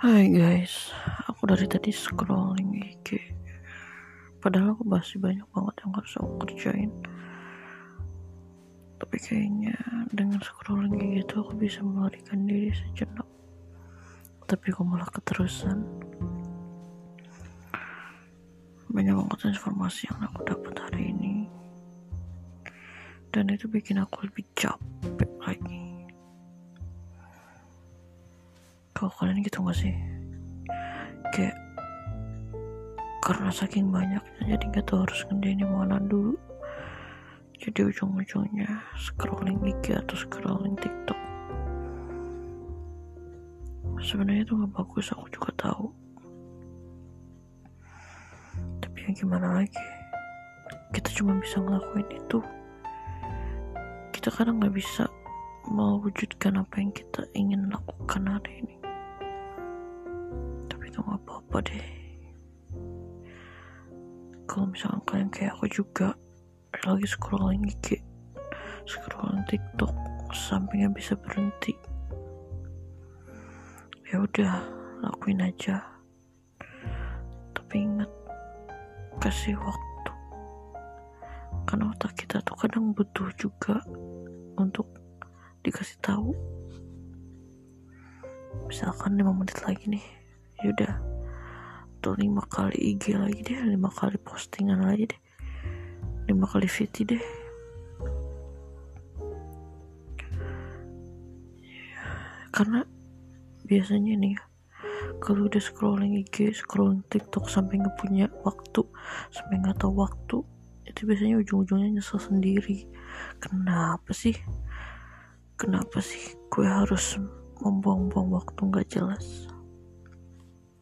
Hai guys, aku dari tadi scrolling IG. Padahal aku masih banyak banget yang harus aku kerjain. Tapi kayaknya dengan scrolling kayak gitu aku bisa melarikan diri sejenak. Tapi aku malah keterusan. Banyak banget informasi yang aku dapat hari ini. Dan itu bikin aku lebih capek kalau kalian gitu gak sih? Kayak karena saking banyaknya jadi gak tau harus ngerjain yang mana dulu. Jadi ujung-ujungnya scrolling IG atau scrolling TikTok. Sebenarnya itu nggak bagus aku juga tahu. Tapi yang gimana lagi? Kita cuma bisa ngelakuin itu. Kita kadang nggak bisa mewujudkan apa yang kita ingin lakukan hari ini nggak apa-apa deh. Kalau misalkan kalian kayak aku juga lagi scrolling IG scrolling TikTok sampai nggak bisa berhenti. Ya udah lakuin aja. Tapi ingat kasih waktu. Karena otak kita tuh kadang butuh juga untuk dikasih tahu. Misalkan 5 menit lagi nih yaudah atau lima kali IG lagi deh lima kali postingan lagi deh. Lima kali VT deh. Ya, karena biasanya nih ya kalau udah scrolling IG scrolling TikTok sampai nggak punya waktu sampai nggak tahu waktu itu biasanya ujung-ujungnya nyesel sendiri. Kenapa sih? Kenapa sih gue harus membuang-buang waktu nggak jelas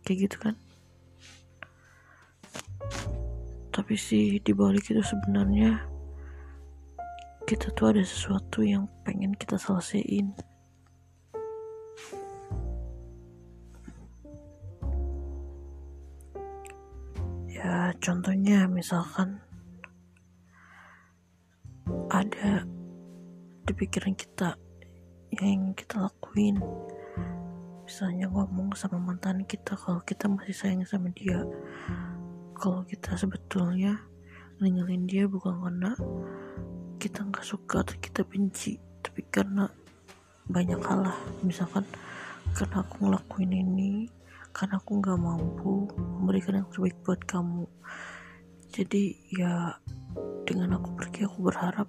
kayak gitu kan. Tapi sih dibalik itu sebenarnya kita tuh ada sesuatu yang pengen kita selesaiin. Ya contohnya misalkan ada di pikiran kita yang kita lakuin misalnya ngomong sama mantan kita kalau kita masih sayang sama dia kalau kita sebetulnya ninggalin dia bukan karena kita nggak suka atau kita benci tapi karena banyak hal lah. Misalkan karena aku ngelakuin ini karena aku nggak mampu memberikan yang terbaik buat kamu. Jadi ya dengan aku pergi aku berharap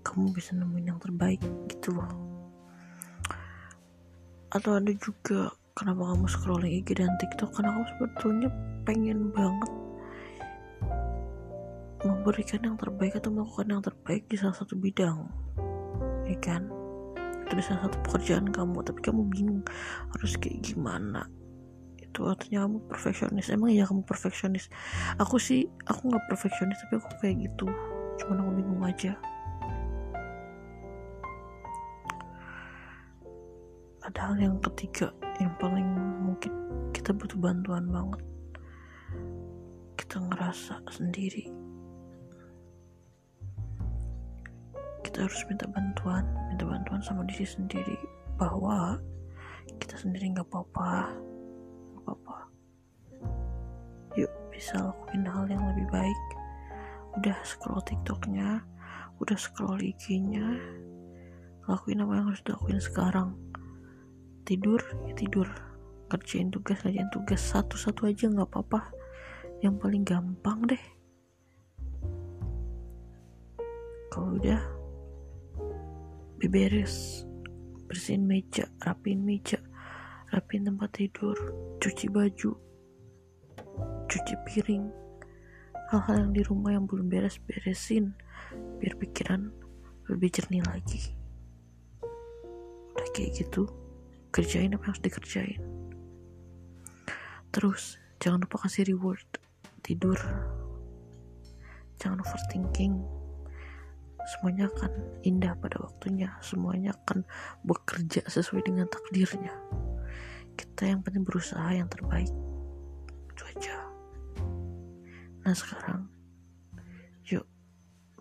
kamu bisa nemuin yang terbaik gitu loh atau ada juga kenapa kamu scrolling IG dan TikTok? Karena kamu sebetulnya pengen banget memberikan yang terbaik atau melakukan yang terbaik di salah satu bidang ya kan? Itu di salah satu pekerjaan kamu tapi kamu bingung harus kayak gimana. Itu artinya kamu perfeksionis. Emang ya kamu perfeksionis? Aku sih aku nggak perfeksionis tapi aku kayak gitu. Cuman aku bingung aja ada hal yang ketiga yang paling mungkin kita butuh bantuan banget. Kita ngerasa sendiri. Kita harus minta bantuan minta bantuan sama diri sendiri bahwa kita sendiri nggak apa-apa nggak apa-apa. Yuk bisa lakuin hal yang lebih baik. Udah scroll tiktoknya udah scroll IG-nya lakuin apa yang harus dilakuin sekarang tidur ya tidur. Kerjain tugas kerjain tugas. Satu-satu aja nggak apa-apa. Yang paling gampang deh. Kalau udah beberes. Bersihin meja rapiin meja. Rapiin tempat tidur. Cuci baju. Cuci piring. Hal-hal yang di rumah yang belum beres beresin. Biar pikiran lebih jernih lagi. Udah kayak gitu kerjain apa yang harus dikerjain. Terus jangan lupa kasih reward. Tidur. Jangan overthinking. Semuanya akan indah pada waktunya. Semuanya akan bekerja sesuai dengan takdirnya. Kita yang penting berusaha yang terbaik. Itu aja. Nah sekarang yuk.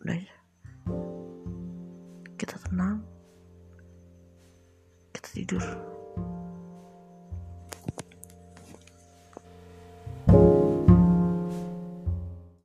Udah kita tenang. Kita tidur